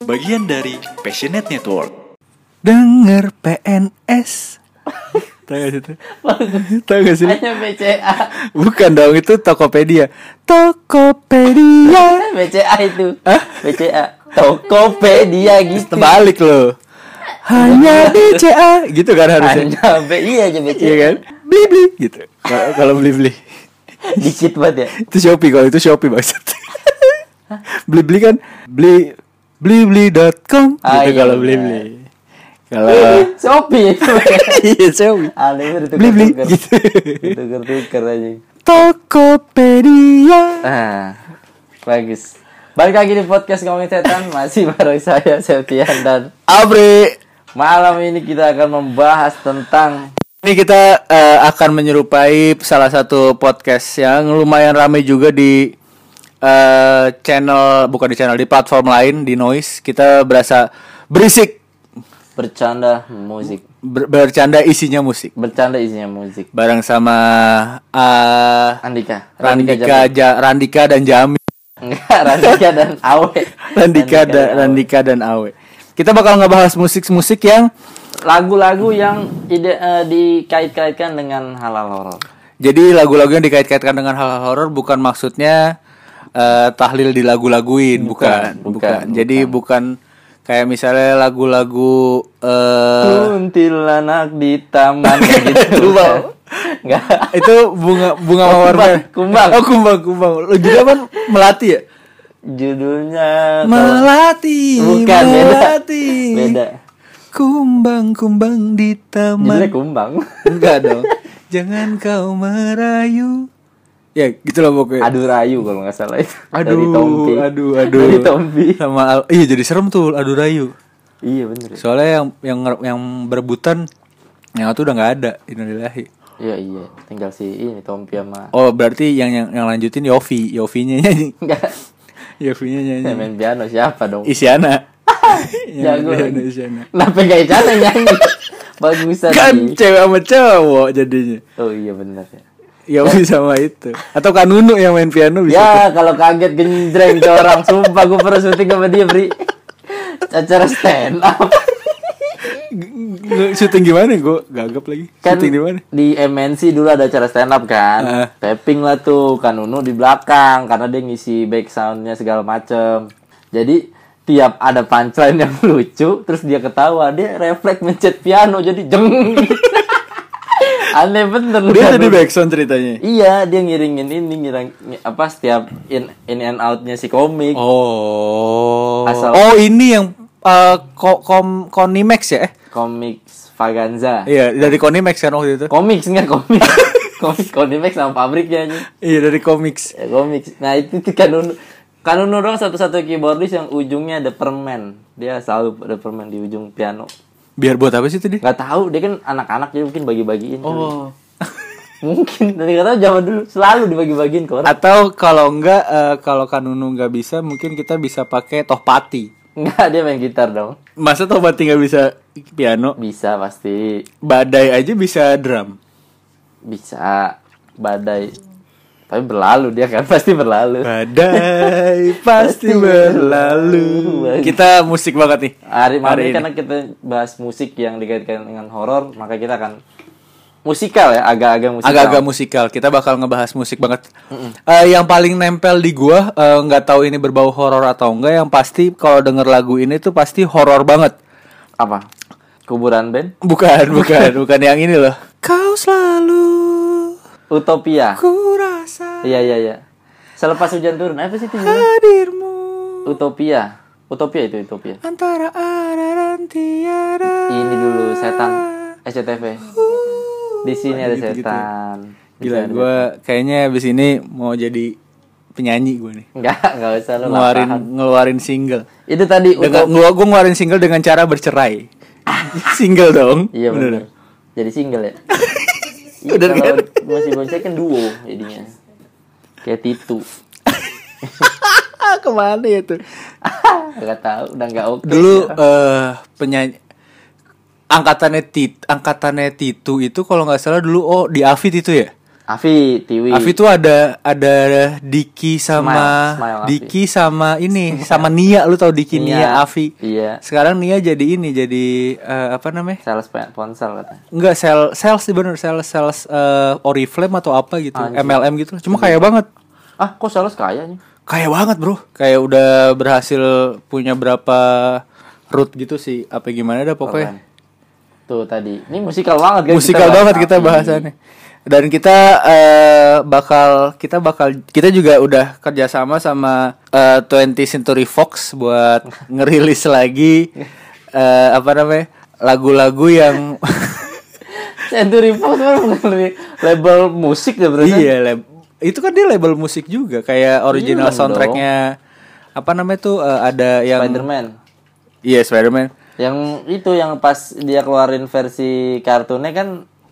Bagian dari Passionate Network. Denger PNS. Tahu gak sih itu? Tahu gak sih? Hanya BCA. Bukan dong, itu Tokopedia. Tokopedia. BCA itu. Hah? BCA. Tokopedia gitu. Terbalik loh. Hanya BCA gitu kan harusnya. Hanya B iya aja BCA. Iya kan? Beli beli gitu. Kalau- beli beli. Dikit banget ya. Itu Shopee kalau itu Shopee maksud. beli beli kan beli beli beli.com Ah, gitu iya, kalau benar. beli beli. Kalau Shopee itu. iya Shopee. Aneh itu Beli beli tuker gitu. Tuker-tuker aja. Tokopedia. Ah, bagus. Balik lagi di podcast ngomongin setan masih bareng saya Septian dan Abre. malam ini kita akan membahas tentang Ini kita eh, akan menyerupai salah satu podcast yang lumayan ramai juga di eh, channel bukan di channel di platform lain di Noise. Kita berasa berisik bercanda musik. ber- bercanda isinya musik. Bercanda isinya musik. Bareng sama eh, Andika, Randika, Ja- Randika dan Jami. Enggak, Randika dan Awe. Randika dan Awe. Randika dan Awe. Kita bakal ngebahas musik-musik yang Lagu-lagu yang ide eh, dikait-kaitkan dengan halal horor. Jadi lagu-lagu yang dikait-kaitkan dengan hal-hal horor bukan maksudnya eh, tahlil di lagu-laguin, bukan, bukan, bukan, Jadi bukan kayak misalnya lagu-lagu eh Kuntilanak di taman gitu. Bang. Enggak. itu bunga bunga mawar kumbang, kumbang. Oh, kumbang, kumbang. Lo juga kan melati ya? Judulnya Melati, Bukan, beda. melati. beda. Kumbang, kumbang di taman. Judulnya kumbang. Enggak dong. Jangan kau merayu. Ya, gitu lah pokoknya. Adu rayu kalau nggak salah itu. Aduh, Dari Tompi. aduh, aduh. Dari Tompi. Sama Al- iya jadi serem tuh adu rayu. Iya bener. Soalnya yang yang yang berebutan yang itu udah nggak ada Innalillahi. Iya iya. Tinggal si ini Tompi sama. Oh, berarti yang yang, yang lanjutin Yofi, Yofinya nyanyi. Enggak. Yofinya Yang nyanyi. main piano siapa dong? Isyana. Jago Yang lagi. Isyana. Kenapa gak Isyana nyanyi? Bagusan Kan nih. cewek sama cowok jadinya. Oh iya bener ya. Yofi sama itu. Atau Kanunu yang main piano bisa. Ya kalau kaget genjreng ke orang Sumpah gue pernah syuting sama dia Bri Acara stand up Syuting gimana gue gagap lagi. kan Syuting di mana? di MNC dulu ada acara stand up kan Heeh. tapping lah tuh kan Nunu di belakang karena dia ngisi back soundnya segala macem jadi tiap ada punchline yang lucu terus dia ketawa dia refleks mencet piano jadi jeng aneh bener Dia Kan ada di Nunu. backsound ceritanya. iya dia ngiringin ini ngiring apa setiap in in and outnya si komik Oh. Asal- Oh, ini yang uh, ko kom Konimax ya? Komik Vaganza iya, dari Konimax kan waktu itu. Komik enggak komik. komik Konimax sama pabriknya aja. Iya, dari Comics. Ya, komik. Nah, itu tuh kanun kanun doang satu-satu keyboardis yang ujungnya ada permen. Dia selalu ada permen di ujung piano. Biar buat apa sih itu dia? Nggak tahu, dia kan anak-anak jadi mungkin bagi-bagiin. Oh. Mungkin, nggak tahu zaman dulu selalu dibagi-bagiin ke orang. Atau kalau enggak eh, kalau Kanunu nggak bisa, mungkin kita bisa pakai tohpati. Enggak, dia main gitar dong. Masa tohpati nggak bisa piano? Bisa pasti. Badai aja bisa drum. Bisa. Badai. Tapi berlalu dia kan pasti berlalu. Badai pasti berlalu. Kita musik banget nih. Hari, Hari hari ini. karena kita bahas musik yang dikaitkan dengan horor, maka kita akan musikal ya, agak-agak musikal. agak-agak musikal. Kita bakal ngebahas musik banget. Eh, yang paling nempel di gua eh, nggak tahu ini berbau horor atau enggak. Yang pasti kalau denger lagu ini tuh pasti horor banget. apa? Kuburan band? Bukan, bukan, bukan yang ini loh. Kau selalu Utopia. ku rasa Iya iya iya. Selepas hujan turun, apa sih itu? hadirmu Utopia. Utopia itu Utopia. antara ada dan tiada. Ini dulu setan SCTV. Di sini ada ya. setan. Di Gila, ada gua kayaknya abis ini mau jadi penyanyi gue nih. Enggak, enggak usah lu Ngeluarin latahan. ngeluarin single. Itu tadi Dengan Utopia. gua gua ngeluarin single dengan cara bercerai. single dong. Iya benar. Jadi single ya. Iya, Udah kalau kan? masih bonceng kan duo jadinya. Kayak Titu. Ke mana ya tuh? Enggak tahu, udah enggak oke. Dulu sekarang. eh penyanyi angkatannya Tit, angkatannya Titu itu kalau nggak salah dulu oh di Afid itu ya. Afi, Tiwi. Afi tuh ada ada Diki sama Smile, Smile. Diki sama ini sama Nia lu tau Diki Nia, Nia, Afi. iya. Sekarang Nia jadi ini jadi eh, apa namanya? sales ponsel katanya. Enggak sales sales sih bener sales sales eh, Oriflame atau apa gitu Anjir. MLM gitu cuma kaya banget Ah, kok sales kayaknya? kaya banget bro kayak udah berhasil punya berapa root gitu sih apa gimana dah pokoknya Keren. Tuh tadi. Ini musikal banget kan musikal banget kita bahasannya dan kita eh, bakal kita bakal kita juga udah kerjasama sama 20 Century Fox buat ngerilis lagi eh, apa namanya lagu-lagu yang Century Fox kan bukan label musik ya berarti. iya lab- itu kan dia label musik juga kayak original Iya soundtracknya apa namanya tuh eh, ada yang Spider-Man. iya Spider-Man Yang itu yang pas dia keluarin versi kartunnya kan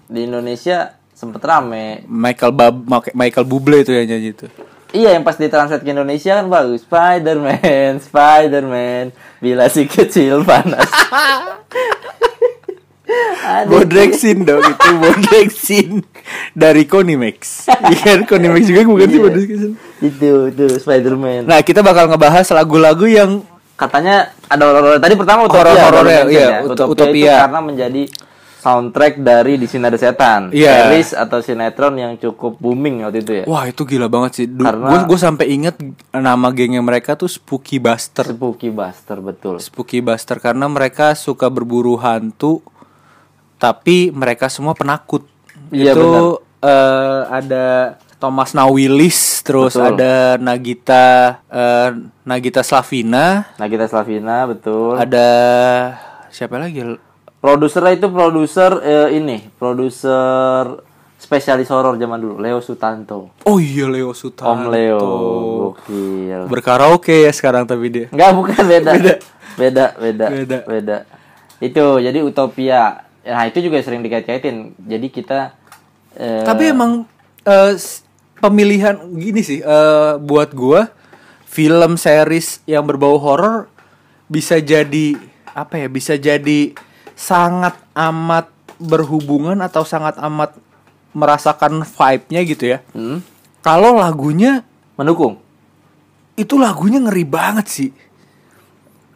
di Indonesia sempet rame. Michael Bab Michael Bublé itu yang nyanyi itu Iya yang pas ditranslate ke Indonesia kan bagus Spider-Man, Spider-Man Bila si kecil panas Bodrexin dong itu Bodrexin dari Konimax. Iya kan Konimax juga bukan sih Iya. Bodrexin. Itu, itu Spider-Man Nah, kita bakal ngebahas lagu-lagu yang Katanya ada horor Tadi pertama Utopia mention iya, ya. Ut- Utopia, Utopia. itu karena menjadi soundtrack dari Di Sini Ada Setan Iya. Series atau sinetron yang cukup booming waktu itu ya wah itu gila banget sih. Karena- Gue sampai inget nama gengnya mereka tuh Spooky Buster. Spooky Buster betul Spooky Buster karena mereka suka berburu hantu tapi mereka semua penakut. Iya, itu eh, ada Thomas Nawilis, terus Betul. ada Nagita eh, Nagita Slavina, Nagita Slavina betul ada siapa lagi? Produsernya itu produser eh, ini, produser spesialis horor zaman dulu, Leo Sutanto. Oh iya Leo Sutanto. Om Leo, gokil. Berkaraoke ya sekarang tapi dia. Enggak, bukan beda. Beda, beda, Beda. beda. Itu jadi Utopia. Nah, itu juga sering dikait-kaitin. Jadi kita eh, Tapi emang eh, pemilihan gini sih eh, buat gua film series yang berbau horor bisa jadi apa ya? Bisa jadi sangat amat berhubungan atau sangat amat merasakan vibe-nya gitu ya. hmm, Kalau lagunya mendukung. itu lagunya ngeri banget sih.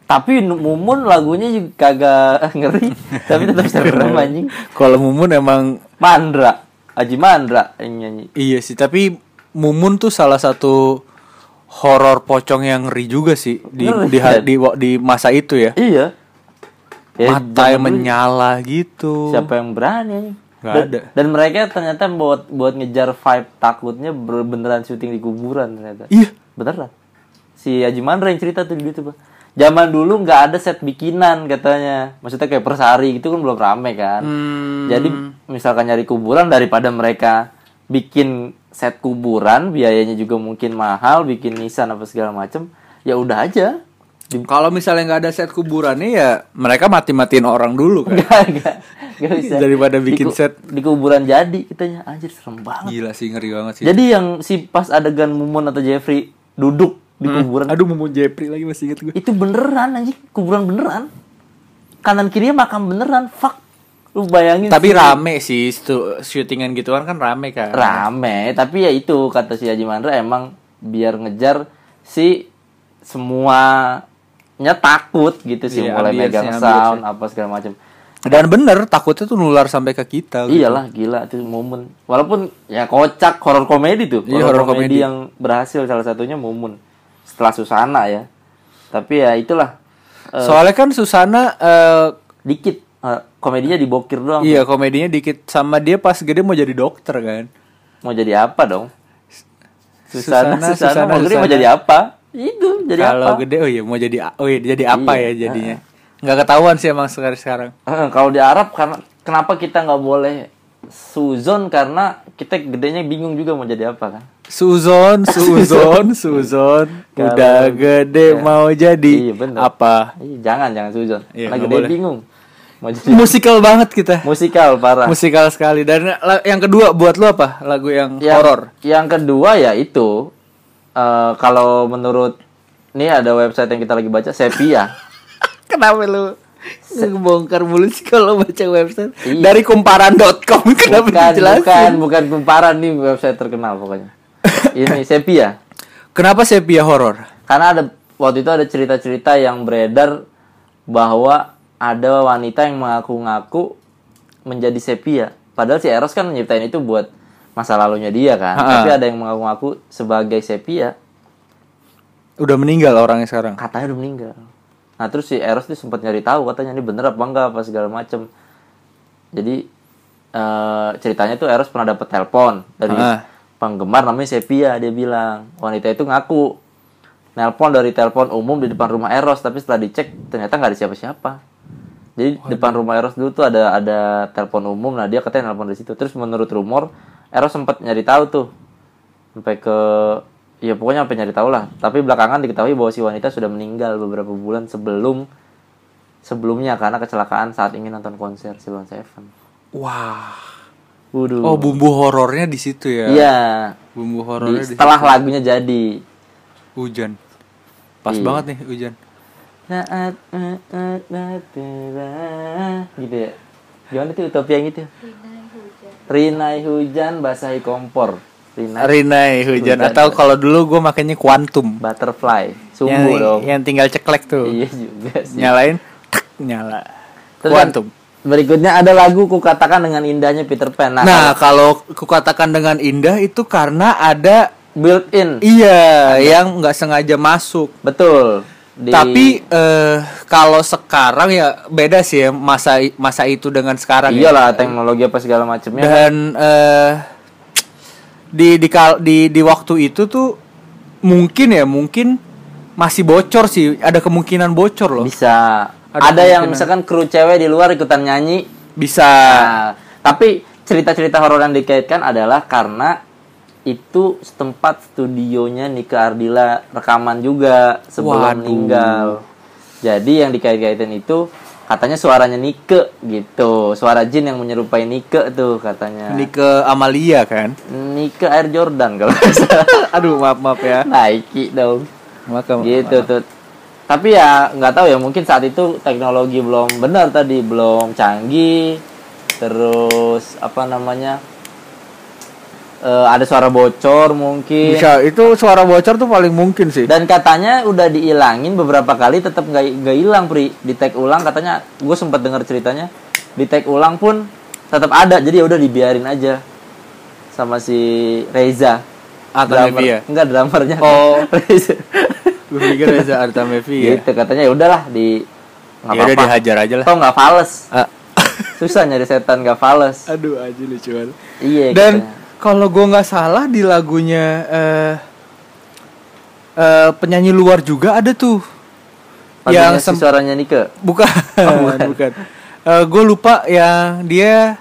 Tapi Mumun lagunya juga kagak ngeri, tapi tetap serem anjing. Kalau Mumun emang Mandra, Haji Mandra yang nyanyi. iya sih, tapi Mumun tuh salah satu horor pocong yang ngeri juga sih di Ngeri, di, kan? di, di masa itu ya. Iya. Ya, mata yang menyala gitu. Siapa yang berani? Nggak dan, ada. dan mereka ternyata buat buat ngejar vibe takutnya beneran syuting di kuburan ternyata. Iya. Beneran. Si Haji Mandra yang cerita tuh di YouTube. Zaman dulu nggak ada set bikinan katanya. Maksudnya kayak persari gitu kan belum rame kan. Hmm. Jadi misalkan nyari kuburan daripada mereka bikin set kuburan biayanya juga mungkin mahal, bikin nisan apa segala macem ya udah aja. Di- Kalau misalnya nggak ada set kuburannya ya mereka mati-matiin orang dulu kan. Enggak, enggak. Enggak bisa. Daripada Di bikin ku- set. di kuburan jadi kitanya anjir serem banget. Gila sih ngeri banget sih. Jadi yang si pas adegan Mumun atau Jeffrey duduk di kuburan Aduh mau Jepri lagi masih inget gue. itu beneran anjing, kuburan beneran. Kanan kirinya makam beneran. Fuck. Lu bayangin Tapi sih. rame sih syutingan gituan kan rame kan. rame, tapi ya itu kata si Haji Mandra emang biar ngejar si semuanya takut gitu sih Iya, mulai megang ambience-nya. sound apa segala macam. Dan bener takutnya tuh nular sampai ke kita. gitu. Iyalah gila itu momen. Walaupun ya kocak horor komedi tuh. Iya, horor komedi komedi. yang berhasil salah satunya Mumun. Setelah Susana ya. Tapi ya itulah Soalnya kan Susana eh, dikit eh, komedinya dibokir doang. iya komedinya dikit sama dia pas gede mau jadi dokter kan. Mau jadi apa dong? Susana, Susana, Susana, Susana, mau gede mau Susana. jadi apa? Itu jadi Kalau apa? gede oh iya mau jadi oh iya jadi apa Iya, ya jadinya. nggak ketahuan sih emang sekarang sekarang. Kalau di Arab karena kenapa kita nggak boleh suzon karena kita gedenya bingung juga mau jadi apa kan? Suzon, Suzon, Suzon, udah gede ya. mau jadi Iya, bener. apa? Ih, jangan jangan suzon. Iya, Karena gede boleh. bingung. Mau jadi Musikal banget kita. musikal parah. Musikal sekali. Dan yang kedua buat lu apa? Lagu yang Yang- horor. Yang kedua ya itu eh, kalau menurut ini ada website yang kita lagi baca Sepia. Kenapa lu? Ngebongkar mulu sih kalau baca website. Iya. Dari kumparan.com kenapa bukan, dijelasin? bukan, bukan kumparan nih website terkenal pokoknya. Ini Sepia. Kenapa sepia horor? Karena ada waktu itu ada cerita-cerita yang beredar bahwa ada wanita yang mengaku-ngaku menjadi sepia. Padahal si Eros kan nyiptain itu buat masa lalunya dia kan. Ha-ha. Tapi ada yang mengaku-ngaku sebagai sepia, Udah meninggal orangnya sekarang. katanya udah meninggal. Nah terus si Eros tuh sempat nyari tahu katanya ini bener apa enggak apa segala macem. Jadi eh, ceritanya tuh Eros pernah dapet telepon dari Ah. penggemar namanya Sepia dia bilang wanita itu ngaku nelpon dari telepon umum di depan rumah Eros tapi setelah dicek ternyata nggak ada siapa-siapa. Jadi depan rumah Eros dulu tuh ada ada telepon umum nah dia katanya nelpon dari situ. Terus menurut rumor Eros sempat nyari tahu tuh sampai ke ya pokoknya sampai nyari tahu lah. Tapi belakangan diketahui bahwa si wanita sudah meninggal beberapa bulan sebelum sebelumnya karena kecelakaan saat ingin nonton konser Silon Seven. Wah. Waduh. Oh, bumbu horornya di situ ya. Iya. Bumbu horornya di setelah lagunya jadi. hujan. Pas Iya. banget nih hujan. Saat gitu ya. Gimana tuh utopia yang gitu? Rinai hujan basahi kompor. Rinai Rinai hujan Hujan. atau kalau dulu gue makanya kuantum. butterfly. yang, Sumbu dong. yang tinggal ceklek tuh. Iya juga sih. Nyalain, tek, nyala. Terus kuantum. Berikutnya ada lagu ku katakan dengan indahnya Peter Pan. Nah, Nah, kalau kukatakan dengan indah itu karena ada built in. iya yang nggak sengaja masuk. Betul. Di- Tapi eh kalau sekarang ya beda sih ya masa masa itu dengan sekarang. ya. iyalah teknologi apa segala macamnya. Dan eh di di kal- di di waktu itu tuh mungkin ya mungkin masih bocor sih. Ada kemungkinan bocor loh. Bisa. Ada Ada, yang misalkan kru cewek di luar ikutan nyanyi. Bisa. Nah, tapi cerita-cerita horor yang dikaitkan adalah karena itu setempat studionya Nika Ardila rekaman juga sebelum Waduh. meninggal. Jadi yang dikait-kaitin itu katanya suaranya Nike gitu. Suara jin yang menyerupai Nike tuh katanya. Ini ke Amalia kan. Nike Air Jordan kalau. Aduh maaf maaf ya. Nike dong. Maka gitu tuh tapi ya nggak tahu ya mungkin saat itu teknologi belum benar tadi belum canggih terus apa namanya eh, ada suara bocor mungkin Bisa itu suara bocor tuh paling mungkin sih. dan katanya udah diilangin beberapa kali tetap nggak nggak hilang pri di tag ulang katanya gue sempat dengar ceritanya di tag ulang pun tetap ada jadi ya udah dibiarin aja sama si Reza Atau Drummer- Nevia? enggak drummernya Oh. Reza Gue pikir Reza Artamevi ya. gitu katanya ya udahlah di nggak Ya udah apa-apa. dihajar aja lah. Toh nggak fales Ah. susah nyari setan nggak fales Aduh aja lucu banget. iya Dan katanya. Kalau gue nggak salah di lagunya eh eh, penyanyi luar juga ada tuh. Lagunya yang si suaranya Nike? Bukan. Bukan. bukan, gue lupa yang dia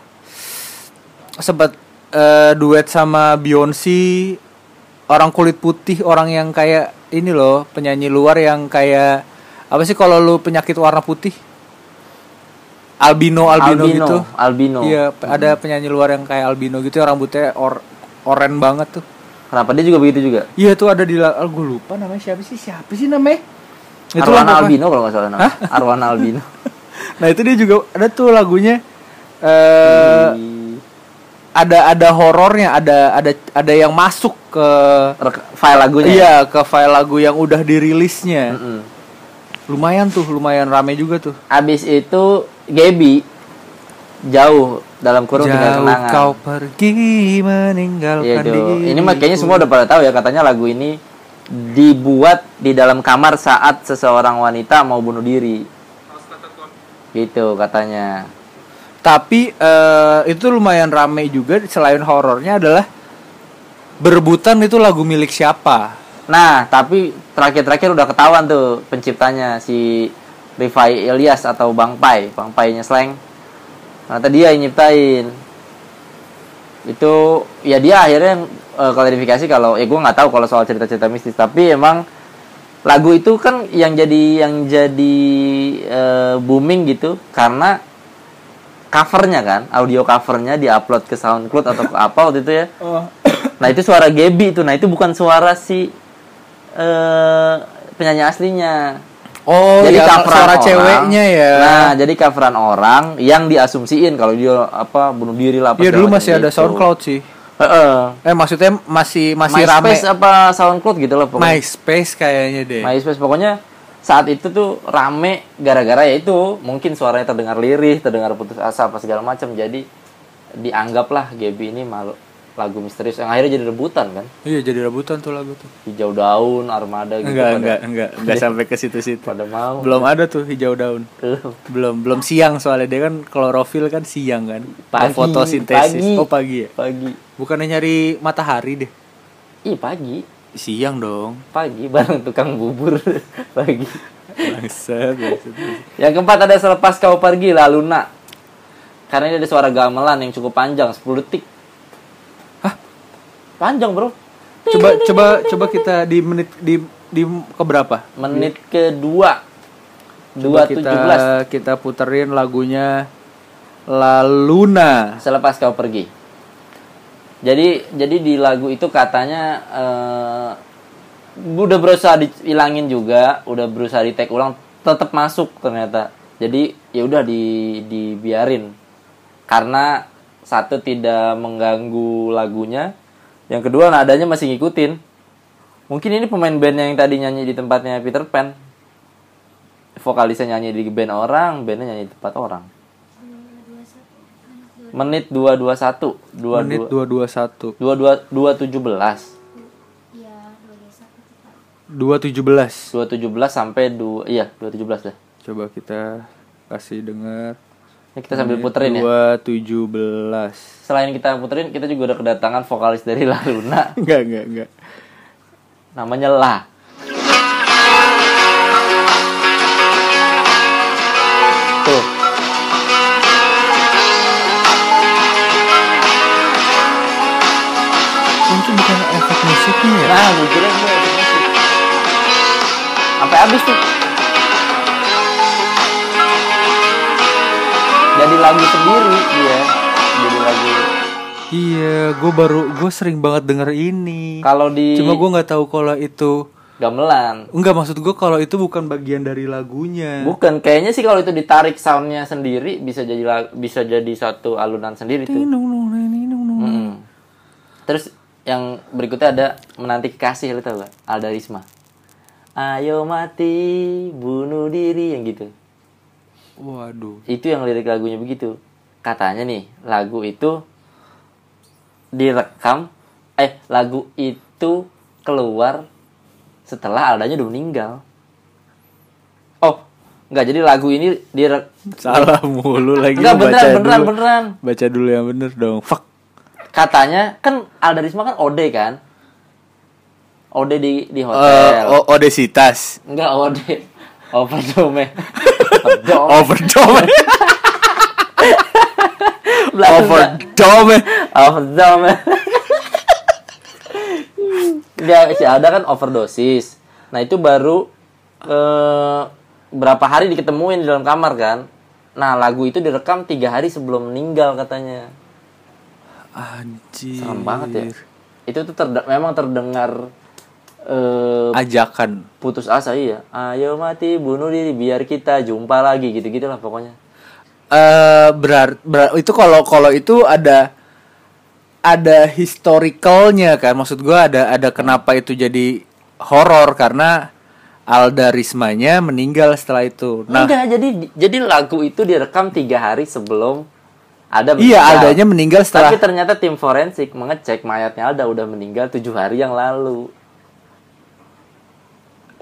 sempat eh, duet sama Beyonce orang kulit putih orang yang kayak ini loh penyanyi luar yang kayak apa sih kalau lu penyakit warna putih albino albino, albino gitu? albino. Iya pe- ada penyanyi luar yang kayak albino gitu yang rambutnya or oren banget tuh. Kenapa? Dia juga begitu juga? Iya tuh ada di gue lupa namanya siapa sih siapa sih namanya? Itu Arwana lagu albino kalau nggak salah namanya. Arwana albino. Nah itu dia juga ada tuh lagunya eh Di- ada ada horornya ada ada ada yang masuk ke rek- file lagunya ya? iya ke file lagu yang udah dirilisnya. Mm-mm. Lumayan tuh lumayan rame juga tuh abis itu Gaby jauh dalam kurung tinggal jauh kenangan kau pergi meninggalkan Iya diriku. Ini mah kayaknya semua udah pada tahu ya katanya lagu ini dibuat di dalam kamar saat seseorang wanita mau bunuh diri. Gitu katanya. tapi eh, itu lumayan rame juga selain horornya adalah berebutan itu lagu milik siapa Nah, tapi terakhir-terakhir udah ketahuan tuh penciptanya si Rifai Ilyas atau Bang Pai, Bang Pai-nya Slang. Ternyata dia yang nyiptain. Itu ya dia akhirnya eh, klarifikasi kalau ya gue nggak tahu kalau soal cerita-cerita mistis, tapi emang lagu itu kan yang jadi yang jadi eh, booming gitu karena covernya kan, audio covernya diupload ke SoundCloud atau ke apa waktu itu ya. Nah itu suara Gaby itu, nah itu bukan suara si eh penyanyi aslinya. Oh, jadi yang coveran suara orang. ceweknya ya. Nah, jadi coveran orang yang diasumsiin kalau dia apa bunuh diri lah Iya dulu masih ada gitu. SoundCloud sih. Heeh. Eh maksudnya masih masih rame. MySpace apa SoundCloud gitu loh pokoknya. MySpace kayaknya deh. MySpace pokoknya saat itu tuh rame gara-gara ya itu mungkin suaranya terdengar lirih, terdengar putus asa apa segala macam. Jadi dianggaplah Gaby ini malu lagu misterius yang akhirnya jadi rebutan kan. Iya jadi rebutan tuh lagu tuh. Hijau daun, armada gitu Enggak pada, enggak enggak enggak sampai ke situ-situ. pada mau. Belum ada tuh hijau daun. Belum. Belum belum siang soalnya dia kan klorofil kan siang kan. Pagi, Fotosintesis. pagi. Oh pagi ya. Pagi. Bukannya nyari matahari deh. Ih, pagi. Siang dong. Pagi bareng tukang bubur pagi. Bangsat. Yang keempat ada selepas kau pergi lah Luna. Karena ini ada suara gamelan yang cukup panjang 10 detik. Panjang, Bro. Coba coba coba kita di menit di di keberapa? Menit kedua. Coba kita 2.17 kita puterin lagunya La Luna. selepas kau pergi. Jadi jadi di lagu itu katanya eh, udah berusaha dihilangin juga, udah berusaha di take ulang, tetap masuk ternyata. Jadi ya udah di dibiarin. Karena satu tidak mengganggu lagunya, yang kedua nadanya masih ngikutin. Mungkin ini pemain band yang tadi nyanyi di tempatnya Peter Pan. Vokalisnya nyanyi di band orang, bandnya nyanyi di tempat orang. Menit 221, 22 Menit 221. 22 217. 217. 217 sampai 2 iya 217 dah. Coba kita kasih dengar. Kita sambil puterin ya. 217. Selain kita puterin, kita juga udah kedatangan vokalis dari La Luna. Enggak, enggak, enggak. namanya La. Tuh, itu bukan efek musiknya ya? nah gue kira ada musik. Sampai habis tuh. Jadi lagu sendiri dia. Jadi lagu. Iya, gue baru gue sering banget denger ini. Kalau di Cuma gue nggak tahu kalau itu gamelan. Enggak maksud gue kalau itu bukan bagian dari lagunya. Bukan, kayaknya sih kalau itu ditarik soundnya sendiri bisa jadi la- bisa jadi satu alunan sendiri tuh. Mm-mm. Terus yang berikutnya ada menanti kekasih lu tau gak? Alda Risma. Ayo mati, bunuh diri yang gitu. Waduh. Itu yang lirik lagunya begitu. Katanya nih, lagu itu direkam eh lagu itu keluar setelah Aldanya udah meninggal. Oh, enggak jadi lagu ini direk Salah mulu lagi. Enggak beneran baca beneran dulu. beneran. Baca dulu yang bener dong. Fuck. Katanya kan Alda Risma kan OD kan? OD di di hotel. o- Odesitas. Enggak OD. Overdome. Overdome. Overdome. Overdome. Overdome. Enggak, si Alda kan overdosis. Nah, itu baru eh, berapa hari diketemuin di dalam kamar kan? Nah, lagu itu direkam tiga hari sebelum meninggal katanya. Anjir. Serem banget ya. Itu tuh terde- memang terdengar eh, Ajakan. putus asa iya. Ayo mati bunuh diri biar kita jumpa lagi gitu-gitu lah pokoknya. Eh berar, berar- itu kalau kalau itu ada ada historicalnya kan maksud gua ada ada kenapa itu jadi horor karena Alda Rismanya meninggal setelah itu. Nah, Enggak, jadi jadi lagu itu direkam tiga hari sebelum ada iya meninggal. Aldanya meninggal setelah Tapi ternyata tim forensik mengecek mayatnya Alda udah meninggal tujuh hari yang lalu.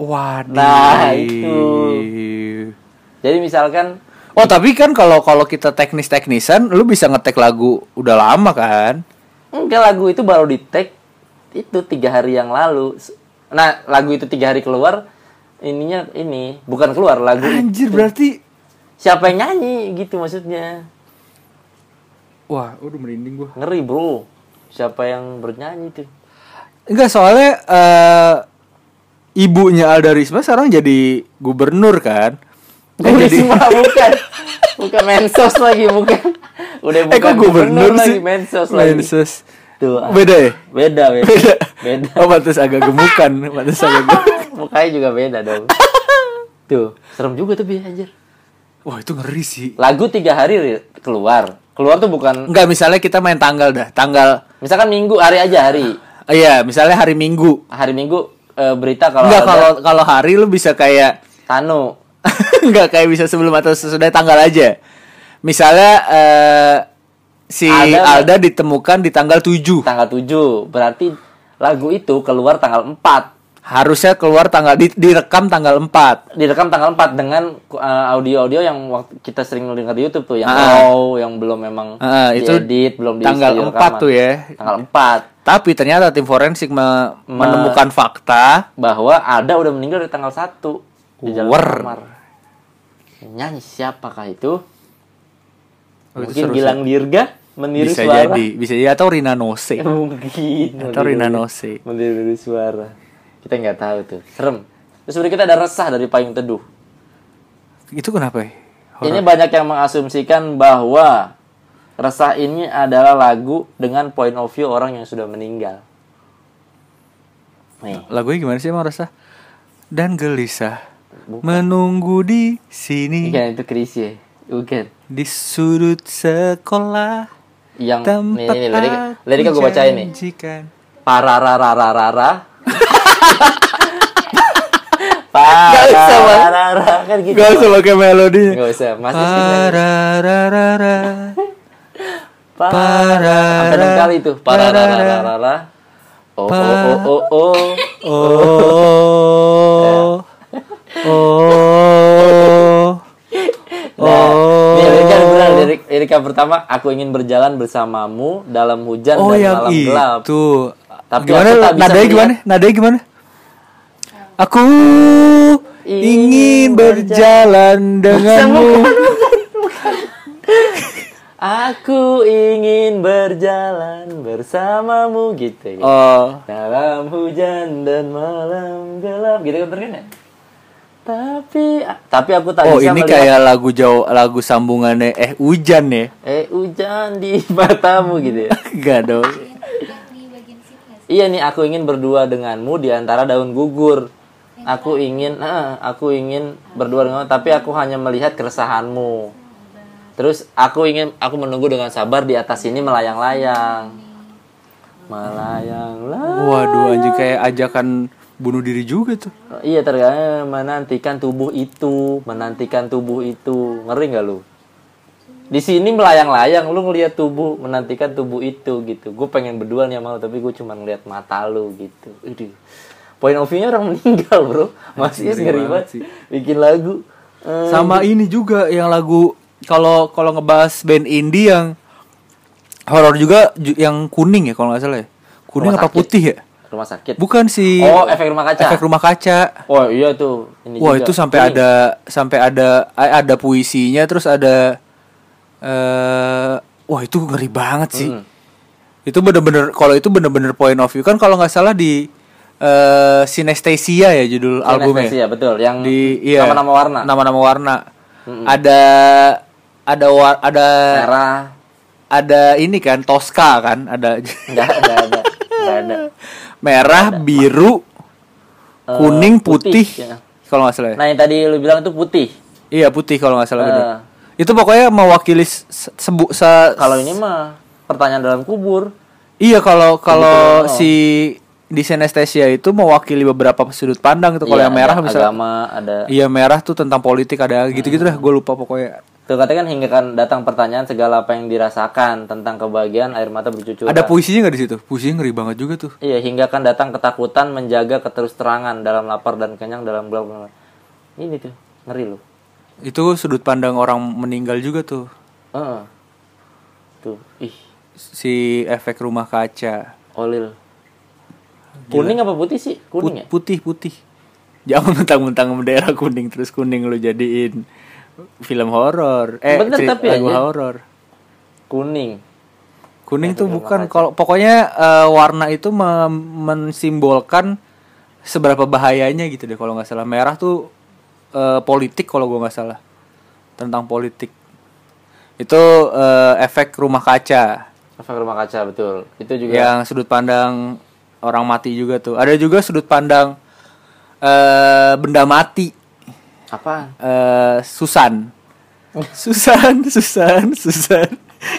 Waduh. Nah, itu. Jadi misalkan Oh, tapi kan kalau kalau kita teknis-teknisan lu bisa ngetek lagu udah lama kan? enggak lagu itu baru di take itu tiga hari yang lalu. Nah lagu itu tiga hari keluar ininya ini bukan keluar lagu Anjir itu. berarti siapa yang nyanyi gitu maksudnya wah, udah merinding gua. ngeri bro siapa yang bernyanyi tuh Enggak soalnya eh ibunya Alda Risma sekarang jadi gubernur kan? Eh, jadi bukan bukan mensos lagi bukan udah bukan eh kok gubernur, lagi sih? mensos lagi Mensos. tuh ah. Beda ya? beda beda Beda. beda Oh, pantas agak gemukan, pantas agak gemukan. mukanya juga beda dong Tuh, serem juga tuh bi anjir. Wah itu ngeri sih. Lagu tiga hari ri- keluar. Keluar tuh bukan Enggak misalnya kita main tanggal dah, tanggal. misalkan minggu hari aja hari. eh, Iya, misalnya hari Minggu. Hari Minggu eh, berita kalau Enggak ada kalau kalau hari lu bisa kayak Tanu. Enggak kayak bisa sebelum atau sesudah tanggal aja. Misalnya eh, si Alda- Alda ditemukan di tanggal 7. tanggal 7 berarti lagu itu keluar tanggal 4 Harusnya keluar tanggal di, direkam tanggal 4. direkam tanggal 4 dengan uh, audio-audio yang waktu kita sering dengar di YouTube tuh yang Ah. raw yang belum memang Ah, itu diedit belum di tanggal studio 4 rekaman. tuh ya. tanggal 4 Tapi ternyata tim forensik me- menemukan fakta bahwa ada udah meninggal di tanggal 1 di jalan Wer. kamar nyanyi siapakah itu Oh, itu mungkin seru Gilang Dirga meniru bisa suara jadi, bisa jadi atau Rina Nose. mungkin Atau Rina Nose. meniru suara kita nggak tahu tuh serem terus berikutnya ada resah dari payung teduh Itu kenapa ya? Ini banyak yang mengasumsikan bahwa resah ini adalah lagu dengan point of view orang yang sudah meninggal. Nih, Lagunya gimana sih emang rasa? Dan gelisah menunggu di sini bukan itu ya? Bukan. di sudut sekolah Yang tempat nih, lirik, aku lirik gue bacain nih. Parararararara. Gak usah. Parararara kan gitu. Gak usah pakai melodi. Gak usah. Mas nyanyi. Parararara. Pararara. Sampai enam kali tuh. Pararararara. Oh, oh, oh, oh, oh. Oh. Oh. Nah, yang benar lirik lirik yang pertama aku ingin berjalan bersamamu dalam hujan Oh dan malam gelap. itu. Tapi gimana? aku tak bisa Nadanya gimana? Nadanya gimana? Aku ingin berjalan denganmu. Aku ingin berjalan bersamamu gitu. gitu. Oh, Dalam hujan dan malam gelap gitu kan bener kan ya? Tapi tapi aku tak oh bisa ini melihat kayak lagu jauh lagu sambungannya eh hujan ya? eh hujan di matamu gitu ya. Gak dong. Iya nih aku ingin berdua denganmu di antara daun gugur. Aku ingin, eh, aku ingin berdua denganmu, tapi aku hanya melihat keresahanmu. Terus aku ingin, aku menunggu dengan sabar di atas sini melayang-layang, melayang-layang. Waduh anjing kayak ajakan bunuh diri juga tuh. Iya tergantung menantikan tubuh itu, menantikan tubuh itu, ngeri nggak lu? Di sini melayang-layang, lu ngelihat tubuh, menantikan tubuh itu gitu. Gue pengen berdua nih sama lu, tapi gue cuma ngeliat mata lu gitu. Aduh. Point of view-nya orang meninggal bro, masih Ngeri ngeri banget sih. Bikin lagu. Eh, Sama ini juga yang lagu kalau kalau ngebahas band indie yang horor juga ju- yang kuning ya kalau nggak salah ya. Kuning Rumah apa sakit. putih ya? rumah sakit. Bukan si Oh, efek rumah kaca. efek rumah kaca. Oh iya tuh. Ini Wah juga. itu sampai ada sampai ada eh, ada puisinya terus ada eh wah itu ngeri banget sih. Mm. Itu bener-bener kalau itu bener-bener point of view kan kalau nggak salah di eh Synesthesia ya judul albumnya. Anestesia, betul. Yang Di iya nama-nama warna. Nama-nama warna. Ada ada war, ada Merah. ada ini kan Tosca kan ada Enggak, enggak ada. Enggak ada. merah, biru, Eh, kuning, putih. ya. Kalau nggak salah ya. Nah, yang tadi lu bilang itu putih. Iya putih kalau nggak salah bener. Itu pokoknya mewakili se- sebu se- Kalau ini mah pertanyaan dalam kubur. Iya kalau kalau oh. si di Synesthesia itu mewakili beberapa sudut pandang itu. Kalau Iya, yang merah ada bisa agama, ada. Iya merah tuh tentang politik ada gitu-gitu dah. Gue lupa pokoknya. Tuh katanya kan hingga kan datang pertanyaan segala apa yang dirasakan tentang kebahagiaan air mata bercucuran. Ada puisinya nggak di situ? Puisinya ngeri banget juga tuh. Iya, hingga kan datang ketakutan menjaga keterus terangan dalam lapar dan kenyang dalam gelap. Ini tuh, ngeri loh. Itu sudut pandang orang meninggal juga tuh. Heeh. Tuh, ih, Si efek rumah kaca. olil. Kuning apa putih sih? Put- Kuning ya? Putih putih. Jangan mentang-mentang bendera kuning terus kuning lu jadiin film horor. Eh, Bener, tapi lagu aja. horor. Kuning. Kuning tuh bukan kalau pokoknya eh, warna itu mensimbolkan seberapa bahayanya gitu deh kalau nggak salah. Merah tuh eh, politik kalau gua nggak salah. Tentang politik. Itu eh, efek rumah kaca Efek rumah kaca betul. Itu juga yang sudut pandang orang mati juga tuh. Ada juga sudut pandang eh benda mati. Apaan? Eh, Susan. Susan, Susan, Susan.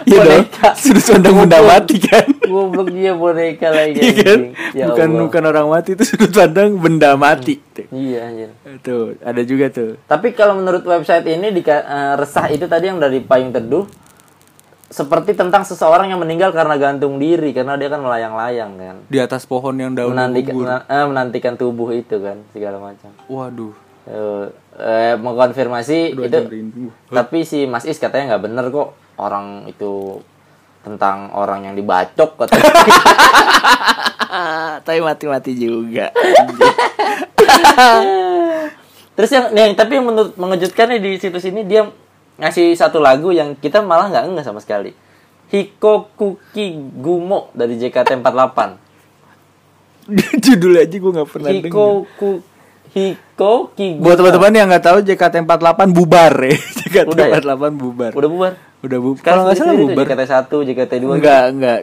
Iya dong. Sudut pandang benda mati kan? Goblok dia boneka lagi. Iya kan? anjing. Ya bukan Allah. bukan orang mati itu sudut pandang benda mati. Tuh. Iya anjir. Tuh, ada juga tuh. Tapi kalau menurut website ini di resah itu tadi yang dari payung teduh seperti tentang seseorang yang meninggal karena gantung diri karena dia kan melayang-layang kan. Di atas pohon yang daun Menantikan gugur. mena- eh, menantikan tubuh itu kan segala macam. Waduh. Eh, eh, mengkonfirmasi Dua itu tapi si Mas Is katanya nggak bener kok orang itu tentang orang yang dibacok katanya. Tapi mati-mati juga. Terus yang, yang tapi yang menurut mengejutkan nih di situs ini dia ngasih satu lagu yang kita malah nggak ngeh sama sekali. Hikokuki Gumo dari JKT48. Judul aja gue nggak pernah. Hikoku Hikoki Gumo. Buat teman-teman yang nggak tahu JKT48 bubar ya. Udah ya? JKT48 bubar. udah bubar. Udah bubar. Kalau nggak salah bubar. JKT1, JKT2. Enggak, enggak.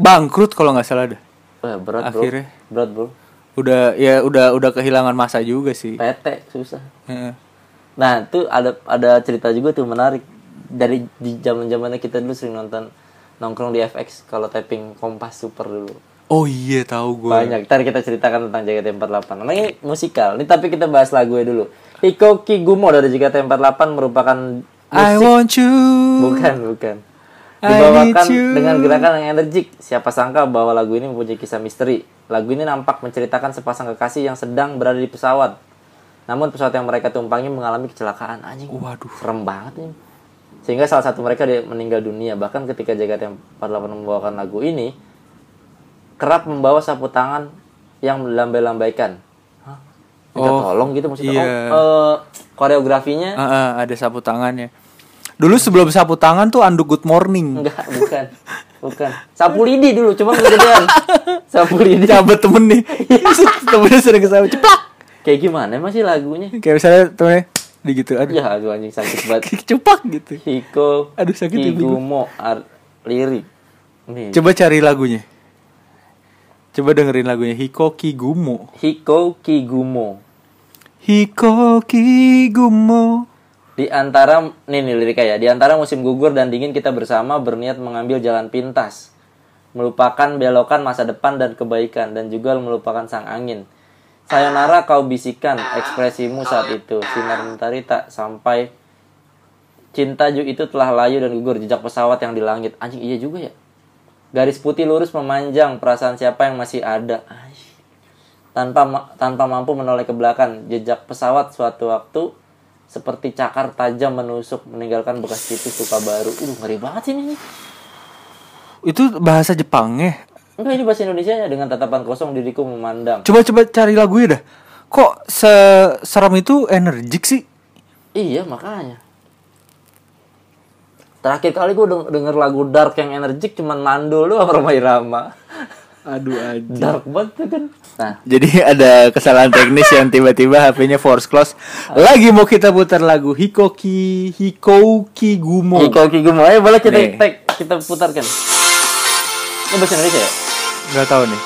Bangkrut kalau nggak salah dah. Wah, berat, Bro. Akhirnya. Berat, Bro. Udah ya udah udah kehilangan masa juga sih. PT susah. Heeh. Nah, itu ada ada cerita juga tuh menarik dari di zaman-zamannya kita dulu sering nonton nongkrong di FX kalau tapping Kompas Super dulu. Oh iya tahu gue. Banyak. Ntar kita ceritakan tentang JKT48. Nah, ini musikal. Ini tapi kita bahas lagunya dulu. Hikoki Gumo dari JKT48 merupakan I musik want you. bukan, bukan. I Dibawakan dengan gerakan yang energik. Siapa sangka bahwa lagu ini mempunyai kisah misteri. Lagu ini nampak menceritakan sepasang kekasih yang sedang berada di pesawat. Namun pesawat yang mereka tumpangi mengalami kecelakaan. Anjing. Waduh. Serem banget nih. Sehingga salah satu mereka meninggal dunia. Bahkan ketika JKT48 membawakan lagu ini, kerap membawa sapu tangan yang melambai-lambaikan. Hah? Minta Oh, tolong gitu maksudnya. iya. Oh, eh, koreografinya Ah, ah, ada sapu tangannya. Dulu sebelum sapu tangan tuh anduk good morning. enggak, bukan. Bukan. Sapu lidi dulu, cuma kegedean. Sapu lidi. Cabut temen nih. Temennya sering kesapu ceplak. Kayak gimana emang sih lagunya? Kayak misalnya temennya di gitu. Aduh. Ya, aduh anjing sakit banget. Cepak gitu. Hiko Aduh, sakit ya, Bego. Kigumo ar- lirik. Nih. Coba cari lagunya. Coba dengerin lagunya Hiko Kigumo. Hiko Kigumo. Hiko Kigumo. Di antara nih nih liriknya ya, di antara musim gugur dan dingin kita bersama berniat mengambil jalan pintas, melupakan belokan masa depan dan kebaikan dan juga melupakan sang angin. Sayonara kau bisikan ekspresimu saat itu, sinar mentari tak sampai cinta itu telah layu dan gugur jejak pesawat yang di langit. Anjing iya juga ya. Garis putih lurus memanjang perasaan siapa yang masih ada. Tanpa ma- tanpa mampu menoleh ke belakang, jejak pesawat suatu waktu seperti cakar tajam menusuk meninggalkan bekas tipis luka baru. Uh, ngeri banget sih ini. Itu bahasa Jepangnya. Enggak ini bahasa Indonesia dengan tatapan kosong diriku memandang. Coba coba cari lagunya dah. Kok se serem itu energik sih? Iya makanya. Terakhir kali gue denger lagu dark yang energik cuman Mandul doang sama Irama. Aduh aja. Dark banget kan. Nah, Jadi ada kesalahan teknis yang tiba-tiba HP-nya force close. Lagi mau kita putar lagu Hikoki Hikoki Gumo. Hiko Kigumo ayo boleh kita Nih. kita putarkan. Ini bahasa Indonesia ya? Gak tahu nih.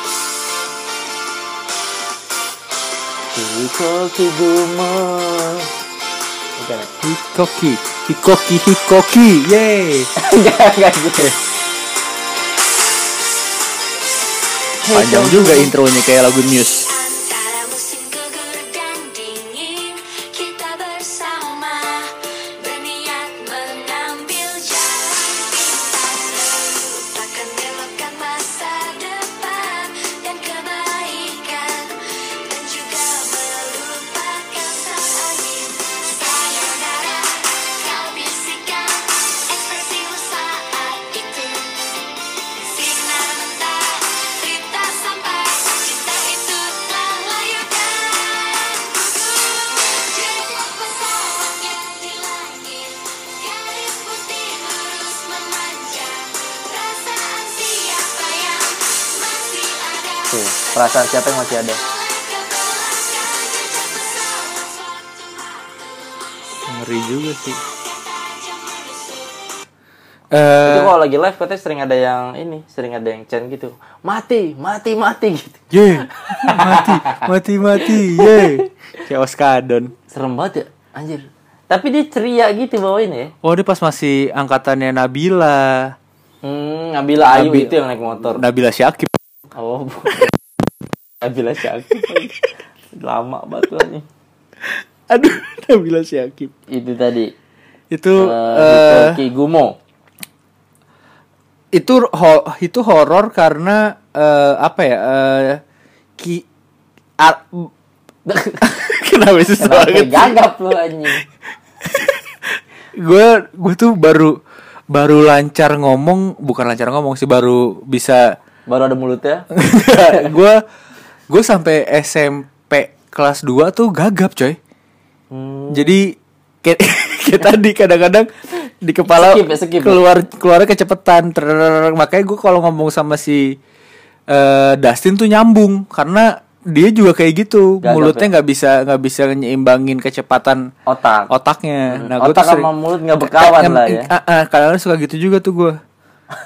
Hiko Kigumo. Bukan ya? Hikoki Hikoki Hikoki. Yeay. Enggak, enggak gitu. Panjang juga intronya kayak lagu Muse. Siapa yang masih ada? Ngeri juga sih. Menusuk Itu Eh, kalau lagi live katanya sering ada yang ini, sering ada yang chant gitu. Mati, mati, mati gitu. ye, mati, mati, mati, ye. Kayak Oskadon. Serem banget ya. Anjir. Tapi dia ceria gitu bawain ya. Oh dia pas masih angkatannya Nabila Hmm, Nabila Ayu Nabi- itu yang naik motor. Nabila Syakib Oh, Nabila Syakib. Lama banget anjing. Aduh Nabila Syakib Itu tadi. Itu eh, Ki Gumo. itu ho- itu horor karena eh, apa ya eh, ki ar- kenapa sih banget gagap lu anjing? gue gue tuh baru baru lancar ngomong bukan lancar ngomong sih baru bisa Baru ada mulutnya. gue gue sampai SMP kelas 2 tuh gagap coy Hmm. jadi kayak, kayak tadi kadang-kadang di kepala Skip ya, skip ya. keluar keluarnya kecepetan Trrrr. makanya gue kalau ngomong sama si eh, Dustin tuh nyambung karena dia juga kayak gitu Gagap mulutnya ya? nggak bisa nggak bisa nyimbangin kecepatan Otak. otaknya nah gue Otak sama mulut nggak berkawan Em- lah ya. ah, ah, kadang-kadang suka gitu juga tuh gue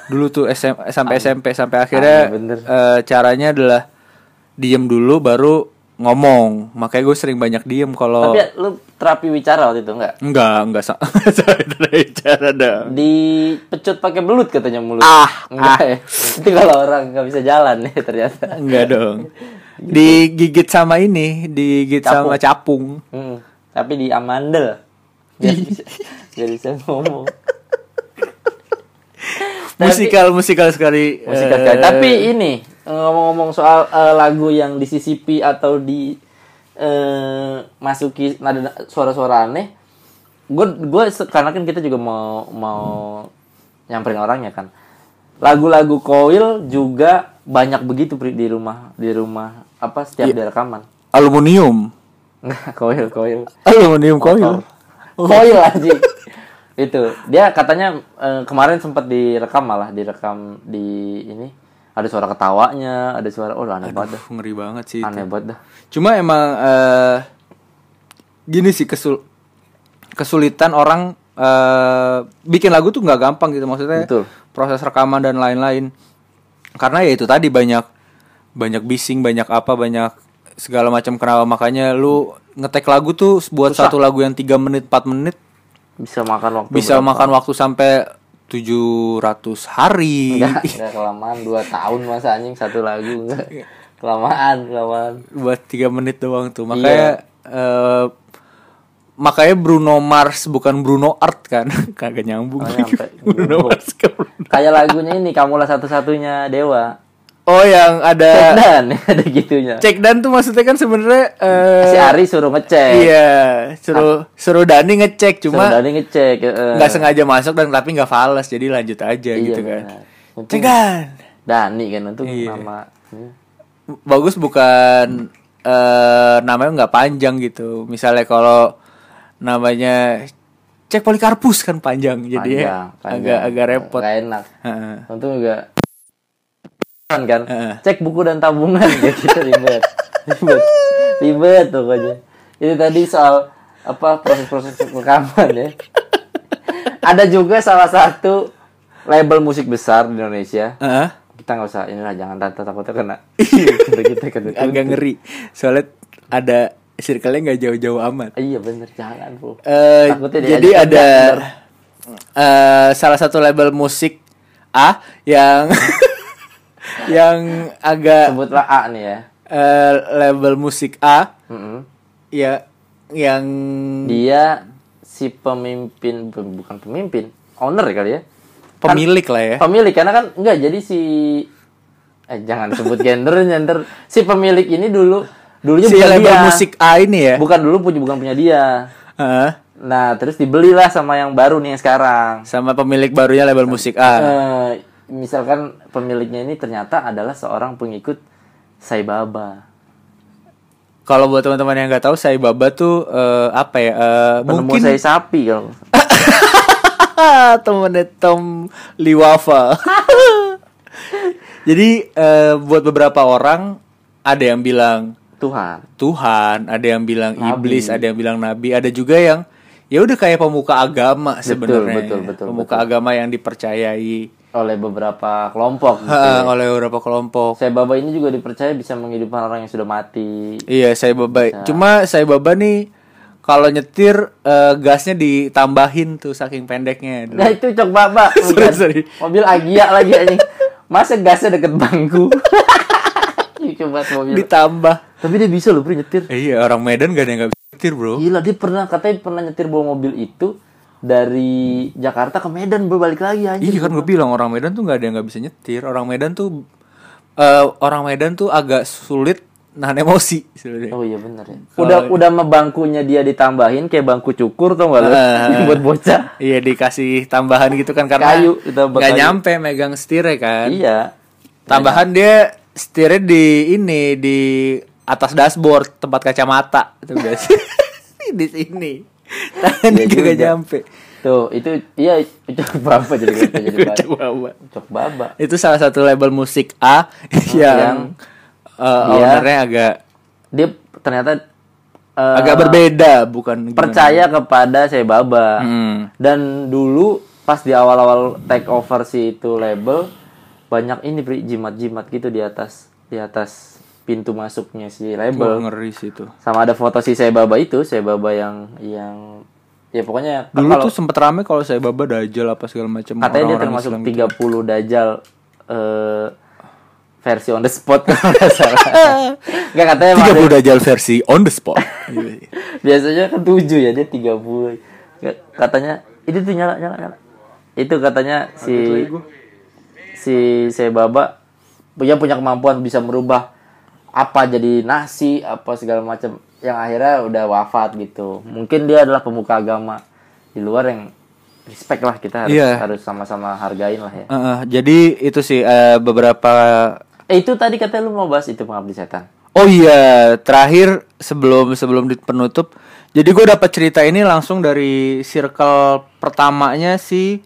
dulu tuh SM, sampai SMP sampai akhirnya eh, caranya adalah diem dulu baru ngomong makanya gue sering banyak diem kalau Tapi ya, lu terapi wicara waktu itu enggak? enggak enggak sa- saya cara dong Dipecut pakai belut katanya mulut. Ah, enggak ya. Itu kalau orang nggak bisa jalan ya ternyata. enggak dong digigit sama ini digigit Capung. sama capung Hmm, tapi di amandel. Biar bisa, biar bisa ngomong. Musikal musikal sekali Musikal eh, sekali. Tapi ini ngomong-ngomong soal eh, lagu yang disisipi atau di eh, masuki nada suara-suara aneh, gue gue karena kan kita juga mau mau nyamperin orangnya kan. Lagu-lagu koil juga banyak begitu Pri, di rumah di rumah apa setiap dia rekaman. aluminium koil koil. aluminium koil Koil anjing. itu dia katanya eh, kemarin sempat direkam malah direkam di ini ada suara ketawanya ada suara oh aneh banget dah ngeri banget sih itu. aneh banget dah Cuma emang eh gini sih kesul kesulitan orang eh bikin lagu tuh nggak gampang gitu maksudnya. Betul. Proses rekaman dan lain-lain. Karena ya itu tadi banyak banyak bising, banyak apa, banyak segala macam kenapa makanya lu ngetek lagu tuh buat Susah. satu lagu yang 3 menit 4 menit bisa makan waktu bisa berapa? makan waktu sampai 700 hari. enggak enggak kelamaan 2 tahun masa anjing satu lagu enggak kelamaan kelamaan buat tiga menit doang tuh Iya. makanya eh, makanya Bruno Mars bukan Bruno Art kan kagak nyambung Oh. Bruno Mars ke Bruno. kayak lagunya ini kamulah satu-satunya dewa oh yang ada dan ada gitunya cek dan tuh maksudnya kan sebenarnya eh, si Ari suruh ngecek iya suruh suruh Dani ngecek suruh cuma Dani ngecek eh. nggak sengaja masuk dan tapi nggak fals jadi lanjut aja Iya, gitu kan benar. Cek dan Dani kan untuk Iya. nama hmm. bagus bukan eh namanya nggak panjang gitu misalnya kalau namanya cek Polikarpus kan panjang jadi ya agak agak repot Gak enak. Heeh. Untung juga kan. Heeh. Cek buku dan tabungan kayak gitu ribet. Ribet. Ribet pokoknya. Itu tadi soal apa proses-proses rekaman ya. Ada juga salah satu label musik besar di Indonesia. Heeh. Kita nggak usah inilah jangan tata takutnya kena. kita kena. agak ngeri soalnya ada circle-nya nggak jauh-jauh amat Iya bener jangan. Eh, Takutnya jadi ada bener. eh, salah satu label musik A yang yang agak sebutlah A nih ya. eh, label musik A. Mm-mm. ya yang dia si pemimpin bu- bukan pemimpin owner kali ya. Pemilik lah ya. Pemilik karena kan enggak jadi si eh jangan sebut gendernya ntar. Si pemilik ini dulu dulunya si bukan label dia. musik A ini ya? Bukan dulu punya bukan punya dia. Heeh. nah terus dibelilah sama yang baru nih yang sekarang. Sama pemilik barunya label musik A. Eh, misalkan pemiliknya ini ternyata adalah seorang pengikut Sai Baba kalau buat teman-teman yang nggak tahu saya baba tuh eh, apa ya eh, penemu mungkin Sai sapi kalau temennya Tom Liwafa. Jadi eh, buat beberapa orang ada yang bilang Tuhan Tuhan, ada yang bilang Nabi. iblis, ada yang bilang nabi, ada juga yang ya udah kayak pemuka agama sebenarnya. betul, betul, pemuka agama yang dipercayai oleh beberapa kelompok gitu ya. oleh beberapa kelompok. Sai Baba ini juga dipercaya bisa menghidupkan orang yang sudah mati. Iya, saya baba. Cuma saya baba nih kalau nyetir eh, gasnya ditambahin tuh saking pendeknya. dulu. Nah itu cok baba Sorry, sorry. Mobil Agia lagi anjing. Masa gasnya deket bangku? Coba mobil. Ditambah. Tapi dia bisa loh bro nyetir. Eh, iya orang Medan gak ada yang gak bisa nyetir bro. Gila dia pernah katanya pernah nyetir bawa mobil itu dari Jakarta ke Medan bro balik lagi anjing. Iya kan gue bilang orang Medan tuh gak ada yang gak bisa nyetir. Orang Medan tuh eh, orang Medan tuh agak sulit nahan emosi sebenarnya. Oh iya benar ya. Udah udah sama bangkunya dia ditambahin kayak bangku cukur tuh enggak lo? Ah. buat bocah. Iya dikasih tambahan gitu kan karena Kayu, nggak kayu. nyampe megang setirnya kan. Iya. Tambahan dia setirnya di ini di atas dashboard tempat kacamata itu biasa. di sini. Tangannya Iya juga nyampe. Tuh, itu iya itu baba jadi kata jadi baba. Cok baba. Itu salah satu label musik A yang, yang eh, dia- ownernya agak Dia ternyata eh, agak berbeda bukan gimana. percaya kepada saya baba. Hmm. Dan dulu pas di awal-awal take over si itu label banyak ini Pri, jimat-jimat gitu di atas di atas pintu masuknya si label. ngeri sih itu. Sama ada foto si saya baba itu, saya baba yang yang ya pokoknya Dulu kalau tuh sempet rame kalau saya baba dajal apa segala macam. katanya dia orang-orang termasuk Islam gitu. 30 dajal eh versi on the spot kalau nggak salah. Enggak katanya emang ada- 30 dajal versi on the spot. biasanya kan 7 ya dia 30. Nggak, Katanya itu tuh nyala nyala nyala. Itu katanya si si saya baba punya punya kemampuan bisa merubah apa jadi nasi apa segala macam yang akhirnya udah wafat gitu. Mungkin dia adalah pemuka agama di luar yang respect lah kita harus Iya. harus sama-sama hargain lah ya. Heeh, jadi itu sih eh, beberapa Eh itu tadi katanya lu mau bahas itu pengabdi setan. Oh iya, terakhir sebelum sebelum di penutup. Jadi gue dapat cerita ini langsung dari circle pertamanya si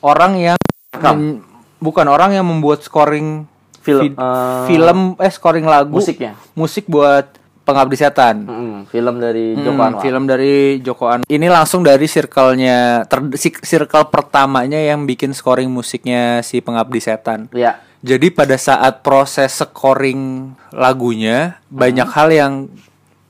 orang yang men- bukan orang yang membuat scoring Film, vid- eh, film eh scoring lagu musiknya. musik buat pengabdi setan. Mm, film dari Joko Anwar. film dari Joko Anwar. Ini langsung dari circle-nya ter- circle pertamanya yang bikin scoring musiknya si pengabdi setan. Ya. Jadi pada saat proses scoring lagunya banyak hal yang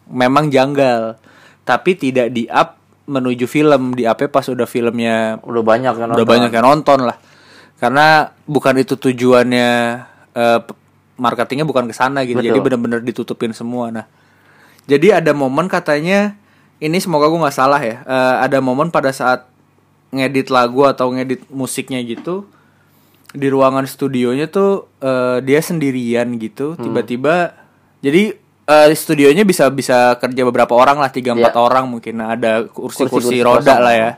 memang janggal, tapi tidak di up menuju film, di up pas udah filmnya Udah banyak kan udah nonton. banyak yang nonton lah. Karena bukan itu tujuannya p- marketingnya bukan ke sana gitu. Betul. Jadi benar-benar ditutupin semua. Nah, jadi ada momen katanya ini semoga gue nggak salah ya. eh, ada momen pada saat ngedit lagu atau ngedit musiknya gitu di ruangan studionya tuh eh, dia sendirian gitu Hmm. tiba-tiba jadi eh, studionya bisa bisa kerja beberapa orang lah tiga empat Iya. orang mungkin nah, ada kursi-kursi roda lah ya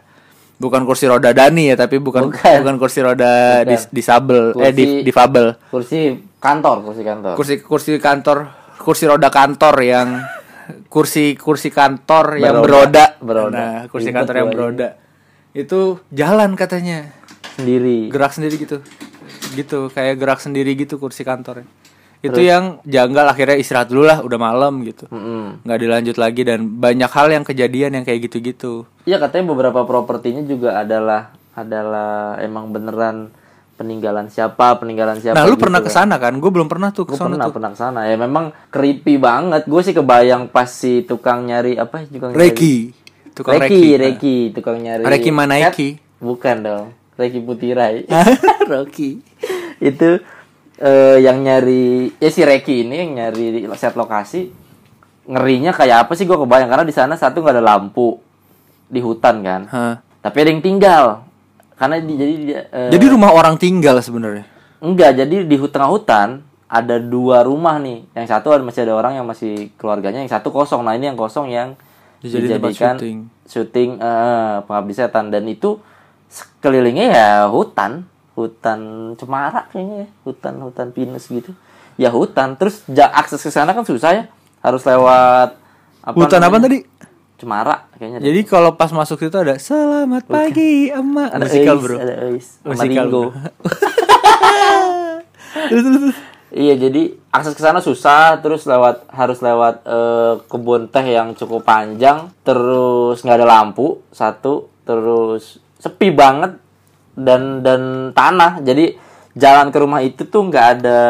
bukan kursi roda Dani ya tapi bukan Bukan. bukan, kursi roda dis, Bukan. disabel eh di, Kursi- difabel Kursi kantor, kursi kantor. kursi kursi kantor kursi roda kantor yang kursi kursi kantor yang Beroda. beroda, Beroda. nah kursi Ribet kantor yang beroda itu jalan katanya Sendiri. gerak sendiri gitu gitu kayak gerak sendiri gitu kursi kantornya itu yang janggal akhirnya istirahat dulu lah udah malam gitu nggak dilanjut lagi dan banyak hal yang kejadian yang kayak gitu-gitu Iya katanya beberapa propertinya juga adalah adalah emang beneran peninggalan siapa, peninggalan siapa. nah lu gitu pernah kan. ke sana kan gue belum pernah tuh Gue ke sana pernah tuh pernah ke sana ya memang creepy banget. Gue sih kebayang pas si tukang nyari apa tukang Reki tukang Reki, Reki, Reki, tukang nyari. Reki Manaiki. Bukan dong. Reki Putirai. Rocky itu eh, yang nyari ya si Reki ini yang nyari set lokasi ngerinya kayak apa sih? Gue kebayang karena di sana satu nggak ada lampu di hutan kan. Hah. tapi ada yang tinggal. Karena di, jadi eh, jadi rumah orang tinggal sebenarnya? Enggak jadi di tengah hutan ada dua rumah nih. Yang satu ada masih ada orang yang masih keluarganya yang satu kosong. Nah ini yang kosong yang tempat dijadikan syuting. syuting eh, pengabdi setan. Dan itu sekelilingnya ya hutan hutan cemara kayaknya ya hutan hutan pinus gitu. Ya hutan terus ja- akses ke sana kan susah ya. Harus lewat apa hutan apa namanya? tadi? Cemara kayaknya jadi kalau pas masuk situ ada selamat pagi emak. Ada musikal Eis, bro. ada Eis, Musikal, bro. Iya, jadi akses ke sana susah, terus lewat harus lewat eh, kebun teh yang cukup panjang, terus nggak ada lampu satu, terus sepi banget dan dan tanah. Jadi jalan ke rumah itu tuh nggak ada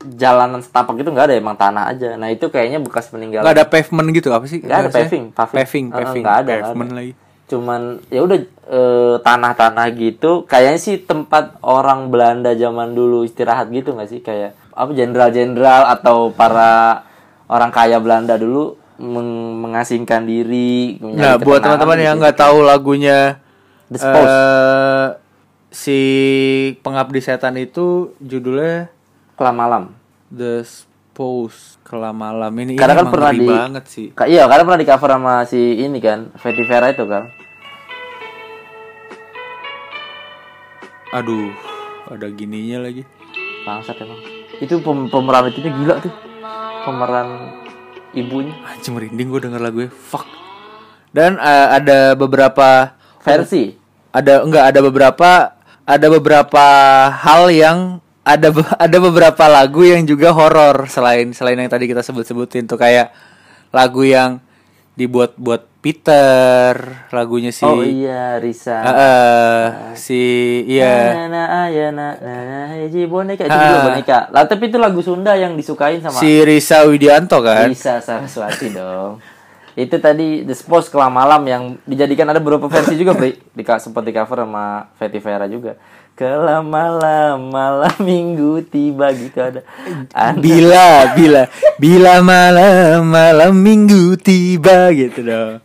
jalanan setapak itu nggak ada emang tanah aja. Nah itu kayaknya bekas peninggalan. Nggak ada pavement gitu apa sih? Nggak ada bahasanya? paving, paving. Paving, paving. nggak ada, Pavement ada. lagi. Cuman ya udah eh, tanah-tanah gitu. Kayaknya sih tempat orang Belanda zaman dulu istirahat gitu nggak sih? Kayak apa jenderal-jenderal atau para orang kaya Belanda dulu meng- mengasingkan diri. Nah, buat teman-teman yang nggak tahu lagunya The Spouse. eh, si pengabdi setan itu judulnya Kelam malam. The Spouse Kelam Malam ini Karena ini kan pernah di banget sih. Ka- iya, karena pernah di cover sama si ini kan, Fetty Vera itu kan. Aduh, ada gininya lagi. Bangsat emang. Itu pem- pemeran itu gila tuh. Pemeran ibunya. Anjing merinding gue denger lagunya. Fuck. Dan eh, ada beberapa Versi. Ada enggak ada beberapa ada beberapa hal yang ada ada beberapa lagu yang juga horor selain selain yang tadi kita sebut-sebutin tuh kayak lagu yang dibuat buat Peter, lagunya si Oh iya, Risa. Eh, eh, si iya Ayana, ayana, ayana, hiji boneka itu juga boneka. Lah tapi itu lagu Sunda yang disukain sama si Risa Widianto kan. Risa Saraswati dong. Itu tadi The Spouse Kelam Malam yang dijadikan ada beberapa versi juga, Bri. Di sempat di cover sama Fetty Vera juga. Kelam malam, malam minggu tiba gitu ada. Ada. Bila bila bila malam malam minggu tiba gitu dong.